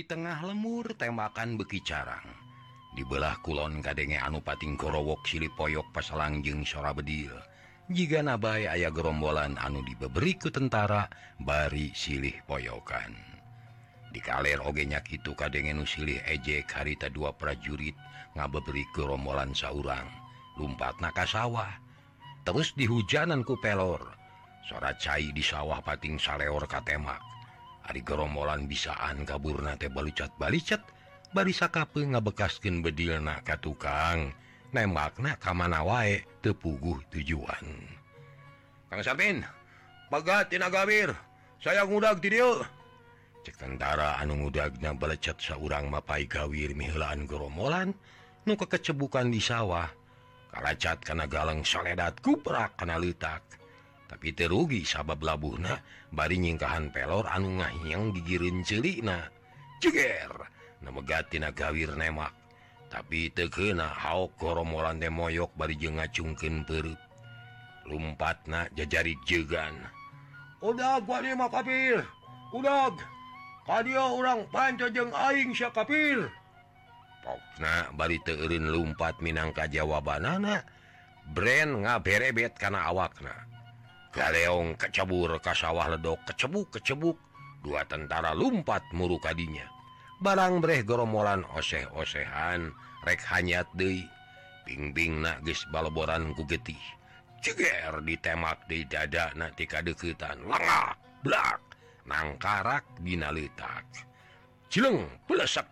di tengah lemur tembakan beki carang. Dibelah Kulon Kadenge Anupating Korowok Silipoyok Pasalangjeng Sora Bedil. Jika nabai ayah gerombolan anu dibeberiku tentara bari silih poyokan. Dikaler ogenya itu Kadenge nu silih ejek harita dua prajurit ngabeberi gerombolan saurang. Lumpat naka sawah. Terus dihujananku pelor. Sora cai di sawah pating saleor katemak. gerombolan bisaan kaburna nate balucat balicat barisakape ngabekasken bedil na ka tukang. Nembakna kamana wae tepuguh tujuan. Kang Sapin Pagatina tinagawir saya ngudag di dia cek tentara anu ngudagna balecat saurang mapai gawir mihelaan gerombolan nu kekecebukan di sawah. Kalacat kana galang soledat kubrak kana letak tapi terugi sabab labuhna. Bari nyingkahan pelor anu ngahiang gigirin celik na ceger namegatina gawir nemak. Tapi tekena haok koromoran demoyok bari jeung ngacungkeun perut. Lumpat na jajari jegan udah gua dia mah kapil udah kadia orang panca jeung aing sia kapil! Pokna bari teureun lumpat minangka jawabanana brand ngaberebet kana awakna. Galeong kecebur kas sawah ledok kecebuk kecebuk. Dua tentara lumpat muru kadinya barang breh goromolan oseh-osehan rek hanyat De pingbing nagis balboran kugetih ceger ditemak di dada natika deketan lengah blak nangkarak dina letak cileng pelesek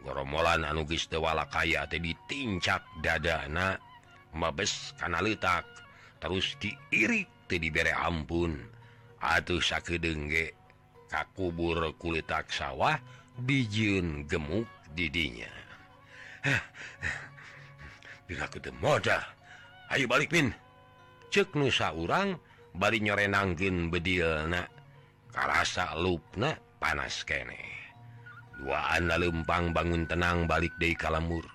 goromolan anugis dewala kaya teh ditincak dadana mabes kana letak terus diirik diberre ampun. Atuh sakit dengge. Kakubur kulit tak sawah bijun gemuk didinya. Bila moda. Ayo balik Min. Cek nusa orang bari nyorenanggin bedil na kalasa lupna panas kene. Duaan lempang bangun tenang balik dari kalamur.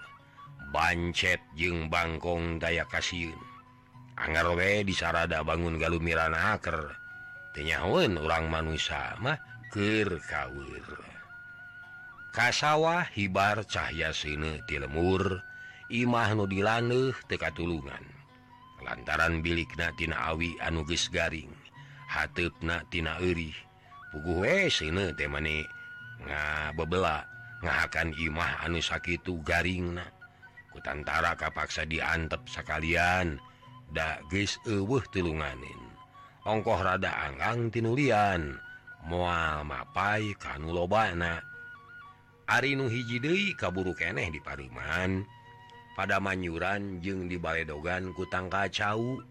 Bancet jeung Bangkong daya Kaun Angaroge disarada bangun Galumiran akertenyaun orang manusia mahkirkawir Kasawa hibar cahya sine ti lemur Imah nu dilaneuh teka tulungan lantaran bilik natina Awi anu geus garing hateupna tina eurih, puguh we sine teh mani ngabebela ngahakan Imah anu sakitu garing na Kutantara kapaksa diantep sekalian guys uh tilunganin ongkoh rada Anggang tinulian mual mapai kanu lobana Ari nu hijjiide kaburu eneh di Pariman pada manyuran jeung di Baledogan kutang kacau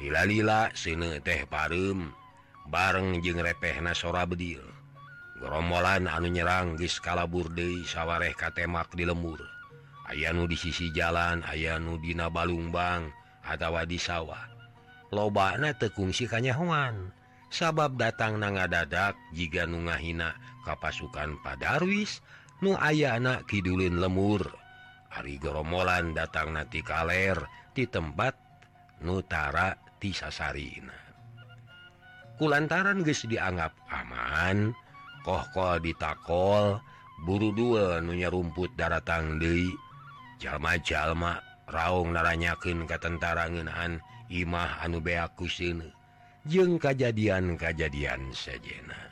lila-lila sine teh parem bareng jeung repeh nasora bedil gerombolan anu nyerang guys kalaburde sawareh katemak di lemur ayanu di sisi jalan ayanu Dina Balungbang atautawa di sawah lobana tekungsi kanyahoan. Sabab datang na nga dadak jika nunga hina kapasukan padarwis nu aya anak Kidulin lemur. Arigoromolan datang nati kaler di tempat Nutara Tisasarina kulantaran guys dianggap aman kohkol ditakol buru dua nunya rumput daratang Dei jalma-jalma raung naranyakin ke tentara ngenaan Imah anu beaku sine jeung kejadian-kajadian sejena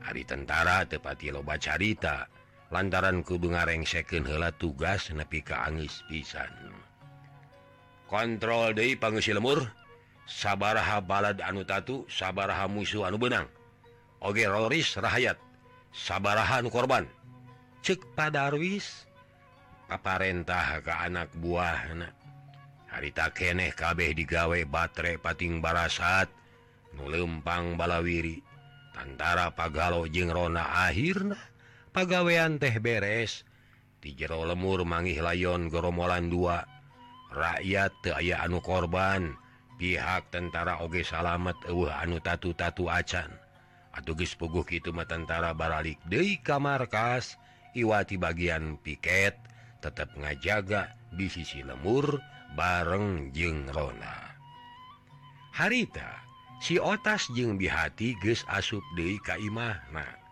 hari tentara tepati loba carita lantaran kudu ngarengsekeun hela tugas nepi kaangis pisan. Kontrol Dei pangsi lemur saabaraha balad anu tatu saabaraha musuh anu benang. Oge Roris rahaat saabarahan korban. Cek pada Darwis aparentah ke anak buah anak harita keeh kabeh digawei baterai pating barasat nulempang balawiri. Tantara pagalo jeng Rona akhirnya pagawean teh beres. Di jero lemur mangih layon geromolan dua. Rakyat aya anu korban. Pihak tentara oge salamet uh anu tatu tatu acan atugis puguh itu tentara baralik. De kamarkas Iwati bagian piket. tetap ngajaga di sisi lemur bareng jengrona harita si otas jeung bihati ge asup De Kaimahna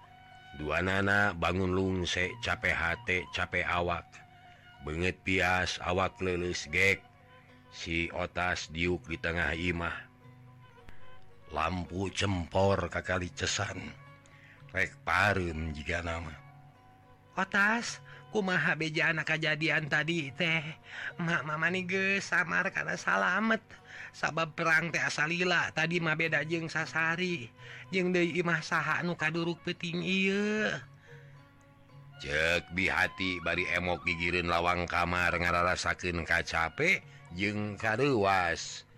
dua nana bangun lungse capek HT capek awak. Banget pias awak lelis gek. Si otas diuk di tengah Imah. Lampu cempor kakali cesan. Rek parun jika nama. Otas kumaha beja anak kejadian tadi teh. Mama manige samar karena salamet. Sabab perang teh asalila tadi mah beda jeng sasari. Jeng deui imah saha nu kaduruk peting iya cek di hati bari emok gigirin lawang kamar ngararasakeun kacape jeung kareuwas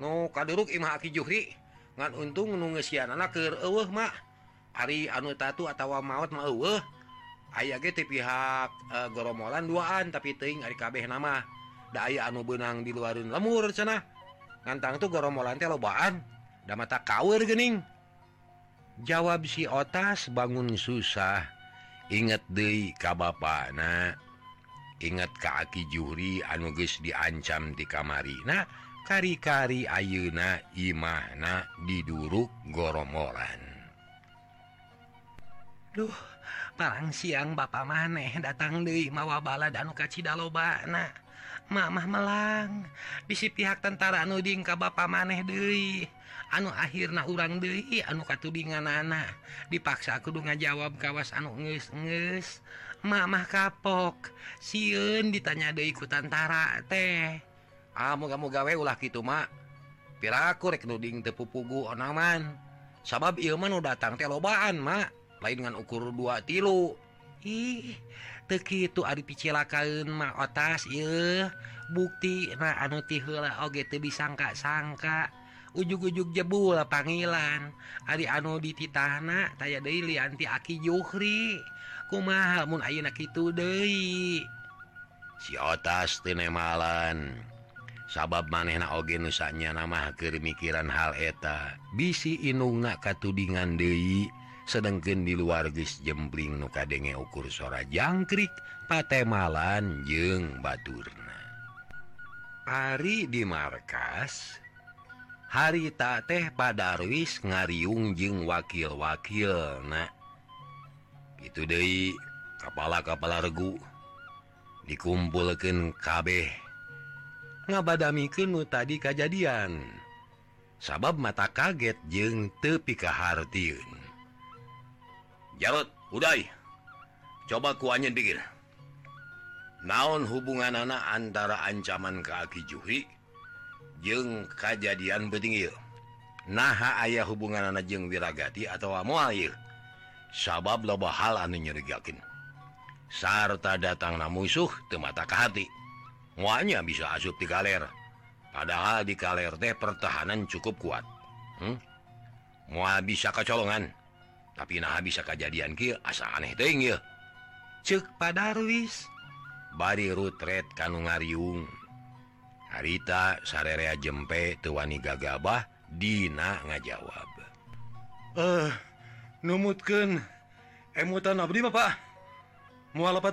nu kaduruk imah aki juhri ngan untung nu ngesian anak keur eueuh mak ari anu tatu atawa maut mah eueuh. aya gitu pihak eh, uh, goromolan duaan tapi teing kabeh nama. Daya anu benang diluarin lemur cenah. Ngantang tuh goromolan teh lobaan. Da mata kawir gening jawab si otas bangun susah. Inget deui ka bana ingat kaki juri anuges diancam di kamari nah kari-kari ayeuna imahna diduruk goromolan Duh. parang siang ba maneh datang deui mawa bala danuka Cidaloba. Mamah melang bisi pihak tentara Nuding ka ba maneh Dei anu akhirnya urang Dei anu katudingan anak dipaksa kudu nga jawab kawas anu nges-nges. Mamah kapok siun ditanya De tentara teh. Kamu ah, kamu gawe ulah gitu mak piraku rek Nuding tepupugu onaman sabab ilman udah datang telobaan mak lain dengan ukur dua tilu. Ih teki itu Ari picilakaun mah otas il bukti nah anu tihula oge teu disangka-sangka. Ujug-ujug jebul panggilan. Ari anu dititahna taya deui lianti aki Juhri. Kumaha mun ayeuna kitu deui? Si otas teu sabab manehna oge nusanya nama keur mikiran hal eta. Bisi inungna katudingan deui. sedangken di luar guys jempling nuka denge ukur sora jangkrik patemalan jeung Baturna. Ari di markas hari tak teh padarwis ngariung jeung wakil-wakil nah itu De kepala kepala regu dikumpulkan kabeh. Ngabadamikan nu tadi kejadian sabab mata kaget jeng tepi kehartiun Jarot Uday. Coba kuanya dikir naon hubungan anak antara ancaman kaki Juhi jeng kejadian betingil Nah ayah hubungan anak jeng wirragati atau muair sabab loba hal anu nyerigakin sarta datang na musuh temata ke hati. Muanya bisa asup di kaler. Padahal di kaler teh pertahanan cukup kuat. Hmm? mua bisa kecolongan tapi nah bisa kejadian Ki asa aneh tengil cek padarwis. Bari rutret Kanungariung harita sarerea jempe tuwani gagabah Dina ngajawab. Eh uh, numutken emutan eh, Abdi Bapak.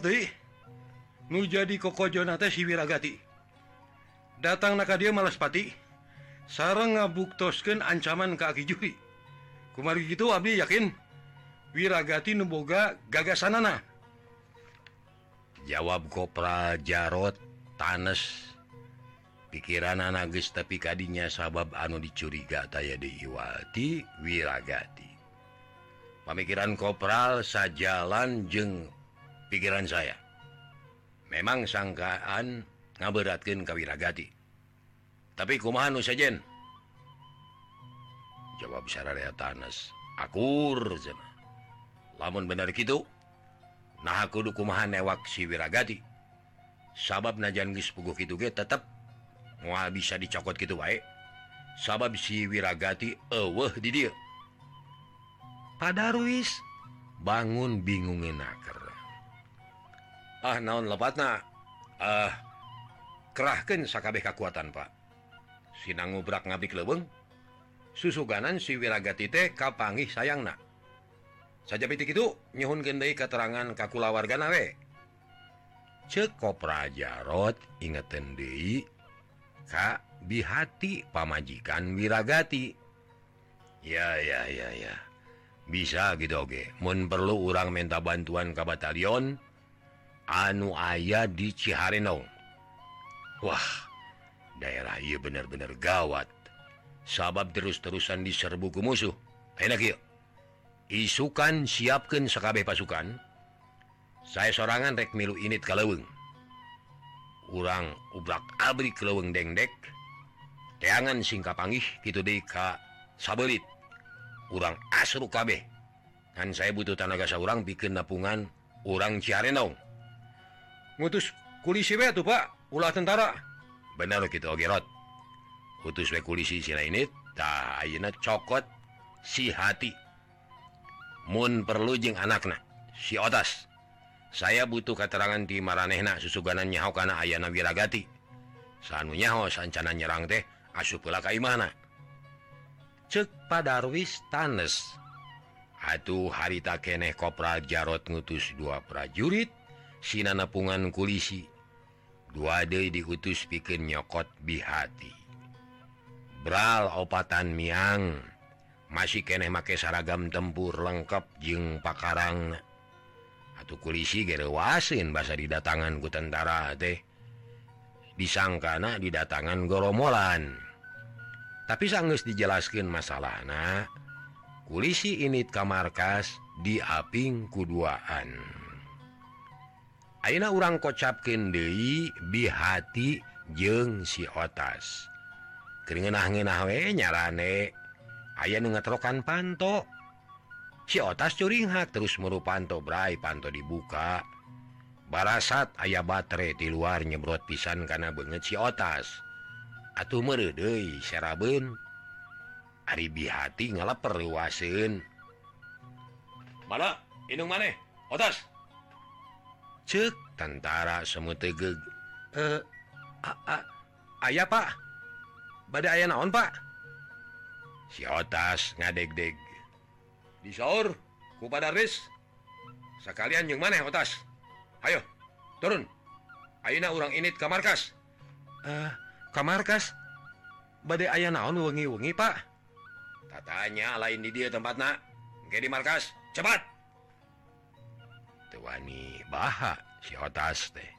Deui. nu jadi koko si Wiragati. Datang naka dia malaspati sarang ngabuktoskeun ancaman kaki juri. Kumari gitu Abdi yakin? wiragati Nuboga gagasanana. Jawab kopra Jarot tanes. Pikiran anakgus tapi kanya sabab anu dicuriga taya diiwati wiragati. Pemikiran kopral sajalan jeng pikiran saya. Memang sangkaan ngaberatkan kawiragati tapi kumahanu saja jawab syariat tanes. Akur zaman lamun bener gitu nah aku dukumahan newak si wiragati. Sabab najan gitu Kituge tetap moal bisa dicokot gitu baik sabab si wiragati ewah di dia padaruis bangun bingungin naker ah naon lepat ah kerahkan sakabeh kekuatan Pak. Sinang ngubrak ngabik lebeng susuganan si wiragati teh kapangi sayang nah saja pitik itu nyhun gendai keterangan kakula warga nawe cekop Rajarot ingeten Dei Kak dihati pamajikan wiragati. Ya ya ya ya. Bisa gitu oke Mun perlu orang minta bantuan ke batalion anu ayah di Ciharenong Wah daerah ia bener-bener gawat. Sabab terus-terusan diserbu ke musuh. Enak yuk isukan siapkan sekabeh pasukan. Saya sorangan rek milu init kaleweng urang ubrak abri keleweng dengdek. Teangan singkap pangih gitu deh ka sabelit. Urang asru kabeh. Kan saya butuh tanaga seorang bikin napungan orang Ciarenong ngutus kulisi we tuh pak. Ulah tentara. Bener gitu ogerot utus we kulisi sila ini tak cokot si hati. Moon perlujeng anakaknya si otas saya butuh keterangan di Maranehna susuganan nyaho karena Ayna Wiragati sanunyaho sancana nyerang teh asu pula Kaimana cek padarwis Tanes. Atuh harita Keneh Kopra Jarot ngutus dua prajurit Sinanapungan kulisi. Dua De diutus pikir nyokot bihati. Bral opatan Miang. masih kene make saragam tempur lengkap jeung pakarang. Atau kulisi gerewasin bahasa didatangan ku tentara teh. Disangkana didatangan goromolan tapi sanggus dijelaskan masalah anak kulisi init kamarkas diaping kuduaan. Aina orang kocapkin Dewi bihati jeng si otas. Keringenah-ngenahwe nyarane. aya ngetrokan panto. Si otas curinghak terus merup panto Brai panto dibuka. Barasat ayah baterai di luar nyebrot pisan karena banget si otas. Atuh meredei seraben Aribi hati ngala perluasin mana inung maneh otas. Cek tentara semua tegeg. Eh uh, ayah pak. Badai ayah naon pak? sitas ngadeg-deg. Disaur kupadaris sekalian yang mana otas. Ayo turun. Aina orang init ke markas. Eh, uh, ke markas? Badai ayah naon wengi-wengi Pak? Katanya lain di dia tempat nak di markas. Cepat! Tuani Baha sitas teh.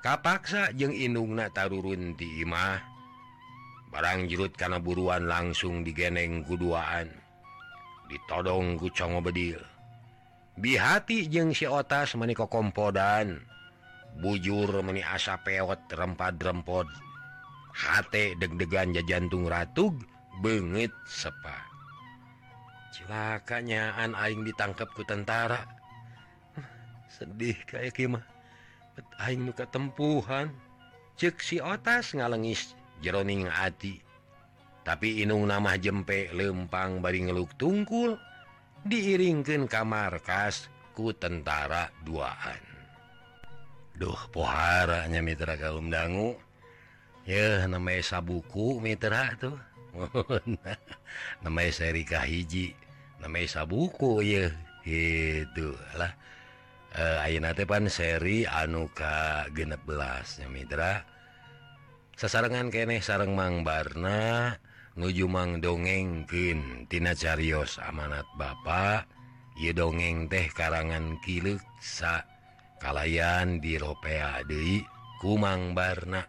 Kapaksa jeung inungna tarurun dimah barang jurut karena buruan langsung digeneng kuduaan. Ditodong gucong bedil. Bihati jeung siotas meniko kompodan bujur meni asa peot rempad-rempod hate deg-degan jantung ratug bengit sepa. Celakanyaan Aing ditangkap ku tentara. Sedih kayak kimah Aing muka tempuhan ceksi otas ngalengis. jeroning ati tapi inung nama jempe lempang bari ngeluk tungkul diiringkan kamar kasku tentara duaan. Duh poharanya Mitra kaum dangu. Ya namanya sabuku Mitra tuh. Namanya serika hiji namanya sabuku ya eh, ayeuna teh pan seri anuka genep belasnya Mitra. sasarengan keneh sareng Mang Barna nuju Mang dongengkintina carios amanat Bapak ieu dongeng teh karangan kileksa kalayan diropea Dei kumang Barna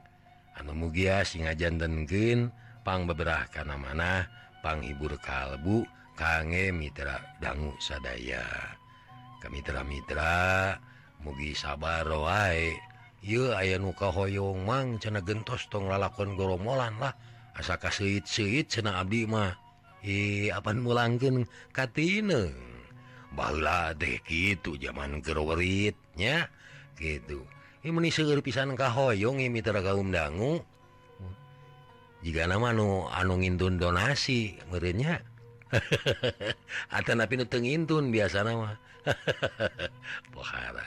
anu mugia singajantenkenpang beberapa karena mana panghibur kalbu kangge Mitra dangu sadaya. Kemitra Mitra mugi sabar roae Ieu aya nuka hoyong mang cena gentos tong lalakon goromolan lah. Asa seit-seit cena abdi mah I apan mulangkeun katineng. Bala deh gitu zaman geroweritnya gitu I meni seueur pisan ka hoyong mitra kaum dangu jika nama anu anu ngintun donasi meureunnya atau tapi nu teu ngintun biasa nama. Pohara.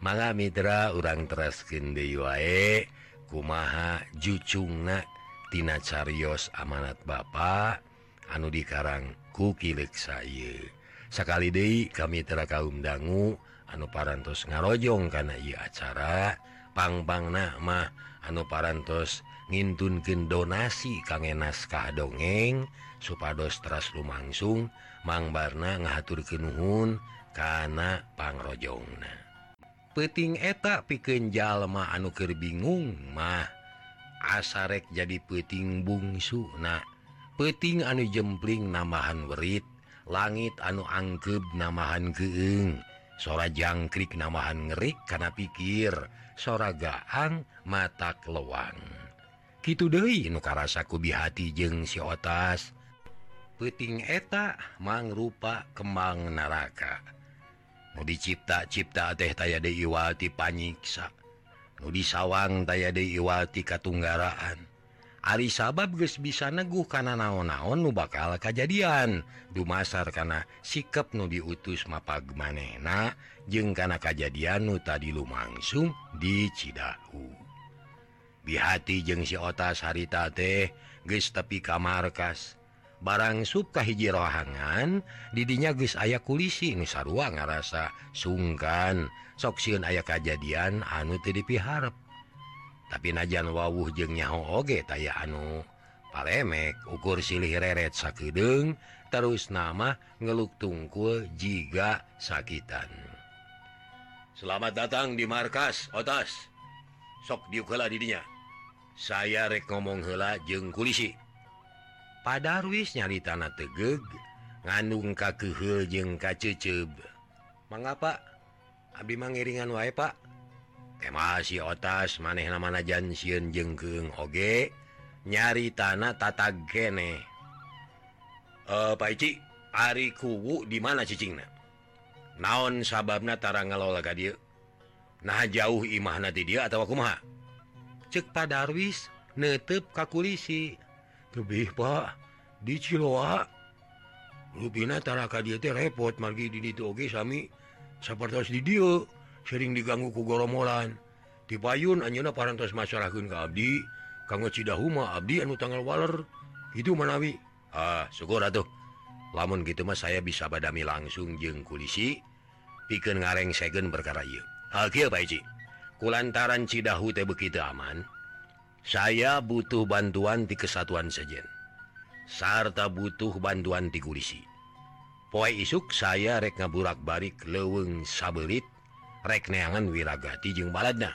maka Mitra urang teraskin wae kumaha jucungnatina carios amanat ba anu dikarang kukilik say sakali De kami Mitra kaum dangu anu parantos ngarojong karena ia acara. Pangbang Namah anu parantos ngintunken donasi kangen naskah dongeng supados tras lumangsung mangbarna ngahatur kenuhun karena pangrojongna. peting etak piken jalma anukir bingung mah. Asarek jadi peting bungsu na. Peting anu jempling namahan werit langit anu angkeb namahan keeng sora jangkrik namahan ngerik karena pikir sora gaang mata lewang. Gitu Dehi nukarasaku bihati jeng siotas peting etak mangrupa kembang naraka dicipta-cipta teh tay Dewati panyiksa Nudi sawwang tay Dewati Katunggaraan. Ari sabab guys bisa neguh karena naon-naon nu bakal kejadian dumasar karena sikap nu diutus mapag manena jeung karena kejadian nu tadi lumangsung di Cidahu di hati jeung si otas harita teh guys tepi kamarkas barang suka hiji rohangan didinya guys ayah kulisi Nusa ruang ngarasa sungkan. Soksiun ayah kejadian anu ti dipiharp tapi najan wawuh jeng nyaho oge taya anu palemek ukur silih reret sakideng terus nama ngeluk tungkul jika sakitan. Selamat datang di markas otas. Sok diukala didinya. Saya rek ngomong hela jeng kulisi. Padarwis nyalitana tegeg ngandung kakuhul jeung kaceceb mengapa? Abi mangiringan wae Pak. Emasi otas maneh namana Jansiun jengkeng oge nyari tanah tata gene uh, eh, Pakci Ari kuwu di mana cicing naon sababnatara ngalolaga dia nah jauh imah nanti dia atau aku ma cek Padarwis netep kakulisi lebih Pak. Di Ciloa. Rubintaraka repot margi Sami? Seperti video sering diganggu ku goromolan. Dipayun Anjuna paras masyarakat ke Abdi. Kamu Cidahuma Abdi anu tanggal Waler. Itu manawi. Ah syukur atuh. Lamun gitu Mas saya bisa badami langsung jeng kulisi pikir ngareng segen berkaryu kulantaran Cidahu teh begitu aman saya butuh bantuan di kesatuan sejen. Sarta butuh bantuan di kulisi poi isuk saya rek ngaburak barik leweng sabelit rek neangan wiragati jeung baladna.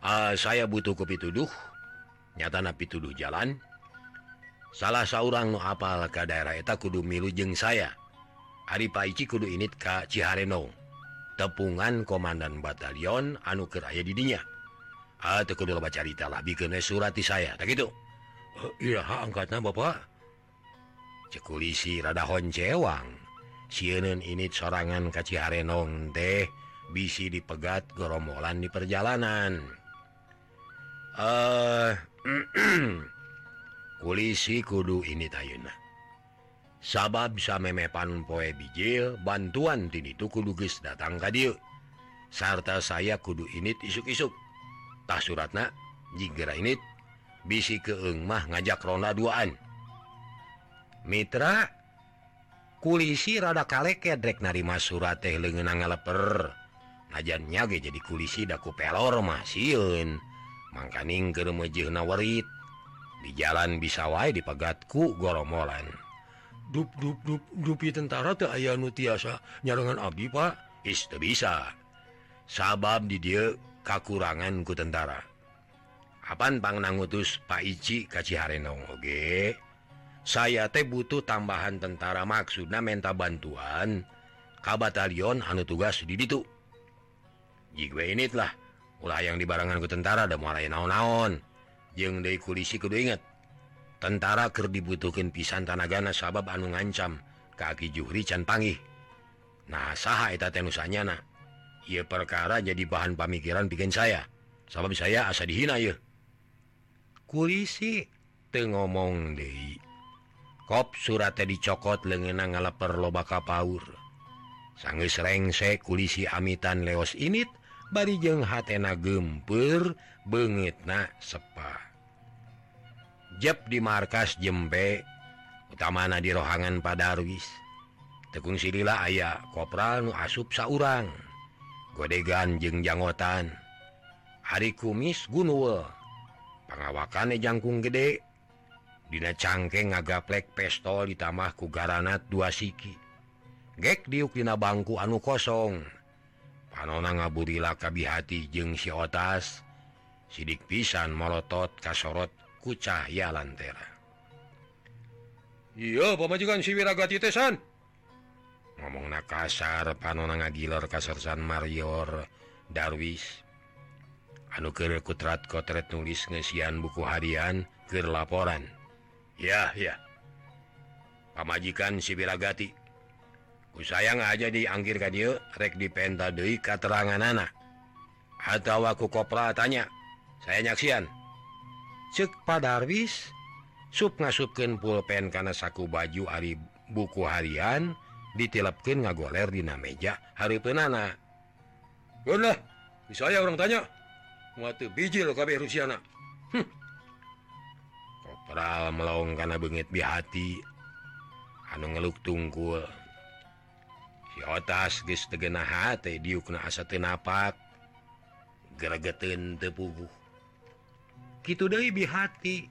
Uh, saya butuh kopi tuduh nyata napi tuduh jalan. Salah seorang nu apal ke daerah eta kudu milu jeng saya. Ari Paici kudu init ka Cihareno. Tepungan komandan batalion anu keraya didinya carita lah. Bikin surati saya. Gitu? Eh, Angkat Bapak cekulisi rada honcewang CNN ini sorangan kaciharenong teh bisi dipegat gerombolan di perjalanan. Eh uh, kulisi kudu ini tayuna sabab samemepan poe bijil bantuan Ti itu kudu datang ka dia sarta saya kudu ini isuk-isuk. tah suratna jigera ini bisi kemah ngajak Rona duaan. Mitra kulisi rada kalekkedrek narima surat teh lengenang ngaleper najannya ge jadi kulisi daku pelor masihun mangkaning ke mejih nawarit di jalan bisa wae dipegatku goromolan. Dup dup dup dupi tentara teh aya nu tiasa nyarengan abdi pak. Is bisa. Sabab di dia kakuranganku tentara. Kapan Bangna Iji Pakci Kaciharong Oge saya teh butuh tambahan tentara maksudna menta bantuan. Ka batalion anu tugas di itu Jigue initlah ulah yang dibaranganku tentara dan mulai naon-naon. Jeng dari kulisi kudu inget. Tentara ker dibutuhkan pisan tanagana sabab anu ngancam kaki juhri can pangih. Nah saha eta tenusanya nah ia perkara jadi bahan pamikiran bikin saya. Sabab saya asa dihina ya. Kulisi teu ngomong deui kop suratnya dicokot lengenang ngaleper loba Paur. Sanggeus rengse kulisi amitan leos init barijeng hatena gempur banget na sepa. Jeb di markas jembe utamana di rohangan padarwis Tekung Silila aya kopral nu asup saurang. godegan jeng jangotan. Hari kumis Gunul pengawakan jangkung gede. Dina cangkeg ngagaplek pestol ditambah ku garanat dua siki. Gek diukdina bangku anu kosong. Panona ngaburila kabihati jeung sitas sidik pisan melotot kasorot kucahya lantera. Iya pemajukan siwiragati tesan. ngomong na kasar panon ngagiler kasarsan Marior Darwis. Anu kutrat kotret nulis ngesian buku harian ke laporan. Ya ya. Pamajikan Sibiragati ku sayang aja dianggir ka dia rek dipenta deui katerangan anak. Atau aku kopra tanya saya nyaksian. Cek Pak Darwis sup ngasupken pulpen karena saku baju Ari buku harian ditilapkan ngagoler dina meja hari penana bisa saya orang tanya. Muatu bijil kabeh Rusiana. Hm. Kopral melong karena bengit bihati anu ngeluk tungkul. Si otas geus teu geunah diukna asa teu napak. Geregeteun teu puguh. Kitu deui bihati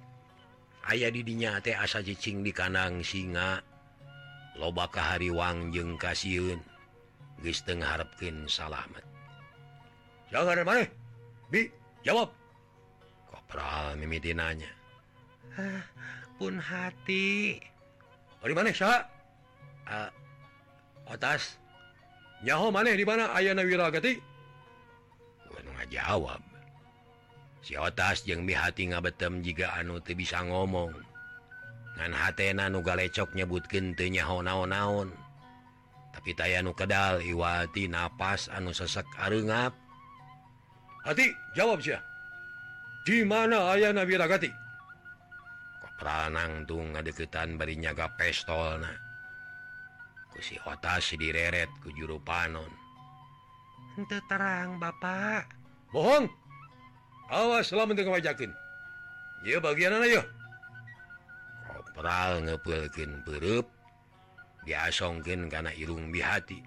aya di dinya teh asa cicing di kandang singa. loba kahariwang jeung kasieun geus teu harapkin salamet. Jangan mana Bi jawab. Kopral mimiti nanya ah, pun hati. Di mana sa uh, atas ah, nyaho mana di mana ayana wiragati ngajawab. Si atas jeung mi hati ngabetem jika anu teu bisa ngomong. ngan hatena nu galecok nyebut gentenya ho-naon tapi taya nu kedal Iwati nafas anu sesek areungap. hati jawab sih di mana ayah Nabi Ragati kok peranang tuh ngadeketan bari nyaga pestol Ku si otas direret ku juru panon. Henteu terang bapak. Bohong awas lah teu wajakin Ieu bagian anak yuk oral ngepelkin perup diasongkin karena irung bihati.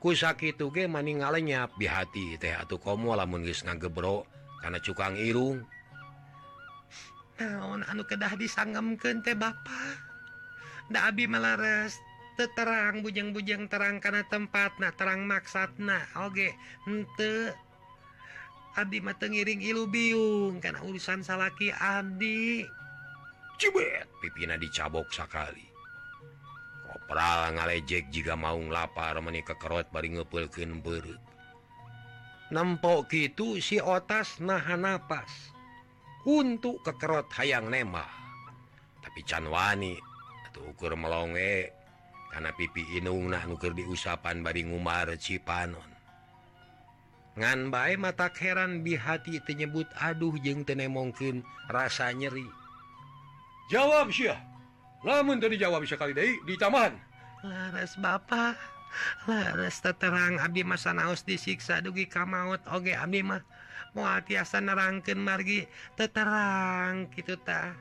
Kusak itu ge maning ngalenyap bihati teh atau komo lamun geus ngagebro karena cukang irung. Naon anu kedah disangemkeun teh bapak da abi malares teterang bujang-bujang terang karena tempat nah terang maksatna oge ente Abdi mah teu ngiring ilu biung karena urusan salaki Abdi cibet. Pipina dicabok sakali. Kopral ngalejek jika mau lapar meni kekerot bari ngepelkeun beureup. Nempok gitu si otas nahan napas. Untuk kekerot hayang nema. Tapi canwani atau ukur melonge karena pipi inung nah nuker diusapan bari ngumar cipanon ngan bae mata heran bihati tenyebut aduh jeng tenemongkin rasa nyeri. jawab lamun dari Jawa bisa kali di taman Bapak. Terang Abdi masa naos disiksa dugi kamaut Oge Abmah mau hatiasa nerangkan margi. Terang gitu ta.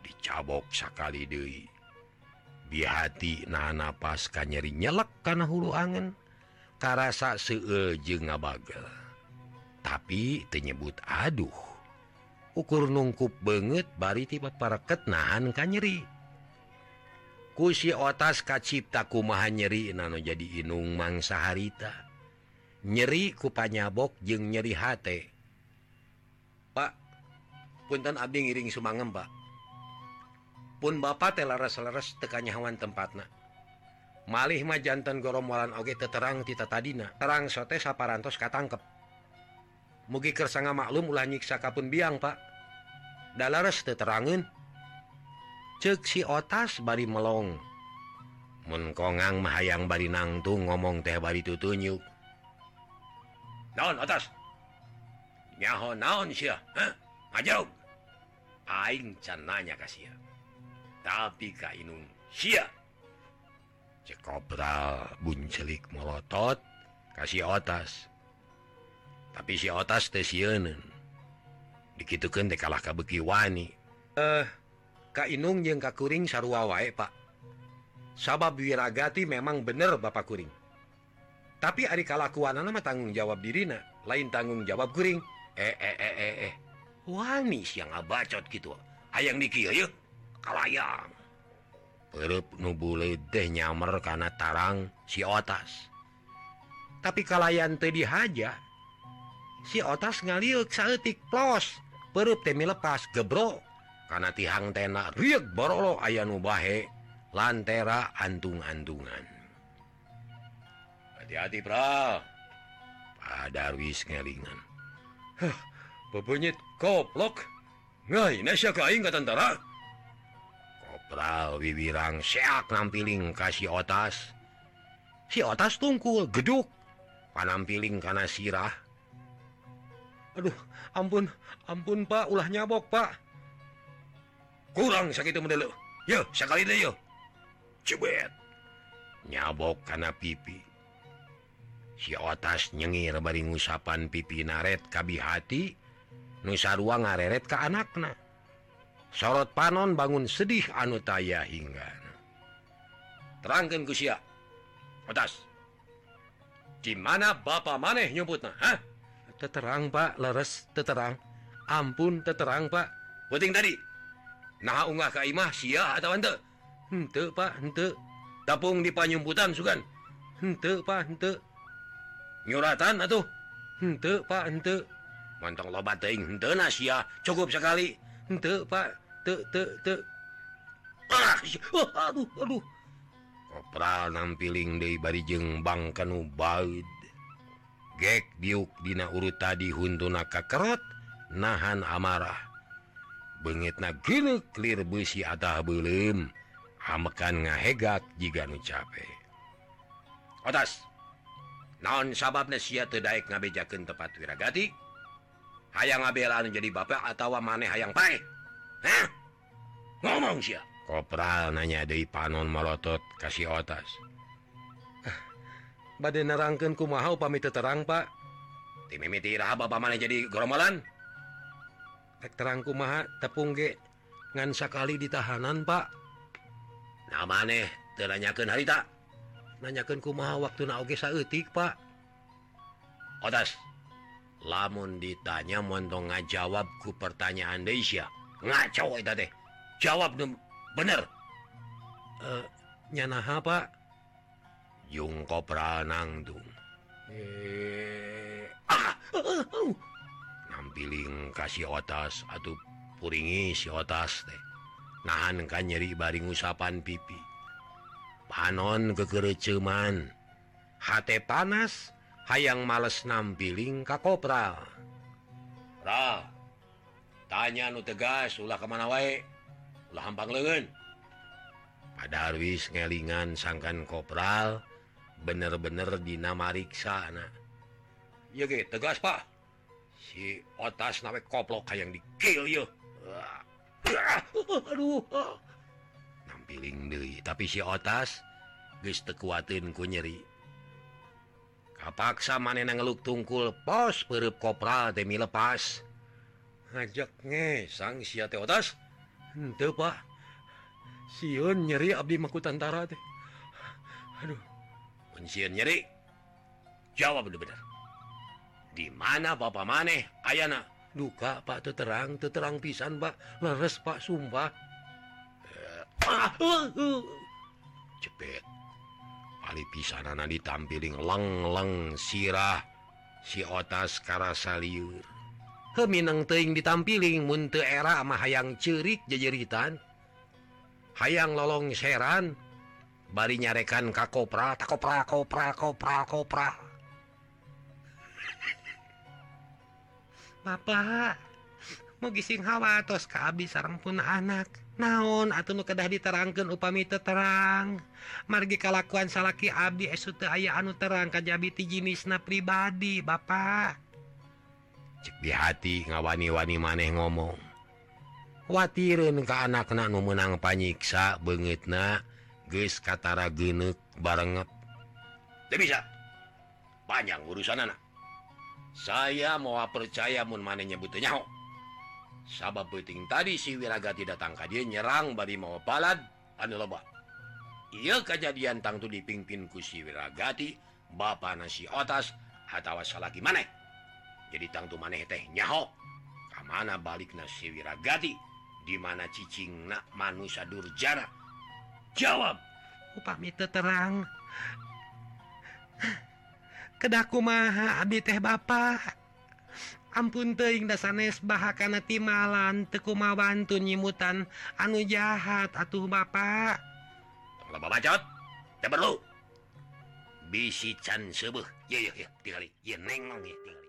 Dicabok sekali Dewi bihati nana pas kanyeri nyelek karena hulu angen. Karasa se jeung ngabagel tapi tenyebut aduh. Ukur nungkup banget bari tiba pareket nahan ka nyeri. Kusi otas kacipta kumaha nyeri nano jadi inung mangsa harita. Nyeri kupanyabok jeung nyeri hate. Pak punten abdi ngiring sumangem Pak. Pun Bapak telaras-laras tekanya hawan tempatna. Malih mah jantan goromolan oge teterang tita tadina. Terang sote saparantos katangkep. mugi kersanga maklum ulah nyiksa kapun biang Pak. Dalares terangeun. cek si otas bari melong. Menkongang mahayang bari nangtung ngomong teh bari tutunyuk naon otas? Nyaho naon sia Hah? ngajauh aing cananya kasih tapi ka inung sia. Cek kopral buncelik melotot kasih otas. tapi si otas stasiun dikitukan dekalah kabekiwani eh Ka Inung jeung kakuring sarua wae Pak. Sabab wirragati memang bener Bapak kuring. Tapi Ari kalakuan nama tanggung jawab dirina lain tanggung jawab kuring. Eh eh eh eh eh. Wanis yang abacot gitu ayaang diki kalayang. Perup nubule deh nyamer karena tarang si otas. Tapi kalayan tadi haja si otas ngaliuk saetik plos perut temi lepas gebro. Karena tihang tena riek borolo aya nubahe lantera antung-andungan hati-hati bra pada wis ngelingan. Huh, bebunyit koplok. Ngai nasya kain ka tentara. Kopral wiwirang seak nampiling kasih otas. Si otas tungkul geduk. Panampiling karena sirah. Aduh ampun ampun Pak. Ulah nyabok Pak. Kurang sakit mendelu yo sekali deh yo. Cebet nyabok karena pipi. Si otas nyengir bari ngusapan pipi naret kabi hati nusa ruang ngareret ke anakna. Sorot panon bangun sedih anu taya hingga. Terangkan kusia. Otas. Di mana bapak maneh nyebutnya hah terang Pak. Leres terang ampun terang Pak. Penting tadi. Nah unggah Kaimah sia atau ente? Ente Pak ente. Tapung di panyumputan sugan? Ente Pak ente. Nyuratan atuh? Ente Pak ente. Mantang lobat teuing ente nah cukup sekali. Ente Pak. Te te te. Ah, oh, aduh aduh. Kopral nampiling dari barijeng bangkanu bait gek biuk dina urut tadi hununa kakerot nahan amarah. Banget na gene clear besi atah belum hamekan ngahegat jika nu capek. Atas naon sabab teu tedaik ngabejakan tepat wiragati? Hayang ngabelan jadi bapak atau maneh hayang pae Hah? ngomong sia. Kopral nanya dari panon melotot kasih otas. bad nerangkan ku upami pamit terang Pak. Jadi golan terangku ma tepungge ngansa kali di tahanan Pak. Nama aneh teranyakan hari tak? Nanyakan ku ma waktu nage saeutik Pak. Otas lamun ditanya montong nga jawabku pertanyaan Desya ngaco deh jawab bener. Uh, nyanaha Pak. Jungko eh, ah! nampiling kasih otas atau puringi si otas teh nahan kan nyeri baring usapan pipi. Panon kekereceman hate panas hayang males nampiling ka kopral Ra tanya nu tegas ulah kemana wae? Ulah hampang lengan. Pada Arwis ngelingan sangkan kopral bener-bener dinamariksana tegas Pak. Si otas na koplok yang dikil nampiling deui. Tapi si otas guys tekkuatinku nyeri. Kapaksa manen ngeluk tungkul pos perup kopral demi lepas. Ngajaknge sang si otas. Pak. Siun nyeri Abdi Makutantara teh. Aduh. pensiun nyeri. Jawab bener-bener dimana Bapak maneh? Ayna duka Pak terang terang pisan Pak. Leres Pak Sumpah. Eh, ah, uh, uh. Cepet. Ali pisan anak ditampiling leng-leng sirah. Si otas karasa liur Heminang teing ditampiling munte era mah hayang cerik jejeritan. Hayang lolong seran. bari nyarekan ka kopra takopra kopra kopra kopra Bapak mau gising hawa tos kehabis sarang pun anak. Naon atau nu kedah diterangkan upami teu terang. Margi kalakuan salaki abdi esute aya anu terang kajabi ti jenisna pribadi Bapak cek di hati ngawani-wani maneh ngomong. Watireun ke anak nu menang panyiksa beungeutna na guys Katara geuneuk barenget bisa? Panjang urusan anak saya mau percaya mau mana nyebutnya sabab peting tadi si Wiragati datang dia nyerang bari mau palad. Anu loba. Iya kejadian tangtu dipimpin ku si Wiragati bapak nasi otas atau salaki maneh. Jadi tangtu maneh teh nyaho. Kamana balik nasi Wiragati di mana cicing nak manusia durjana? jawab! Upamita terang. Kedaku maha Abi teh Bapak ampun teing dasanes bahakana timalan tekumawantu nyimutan anu jahat atuh Bapak bacot perlu. Bisi can ya, ya, ya, tinggali, ya, neng, neng, ya, tinggali.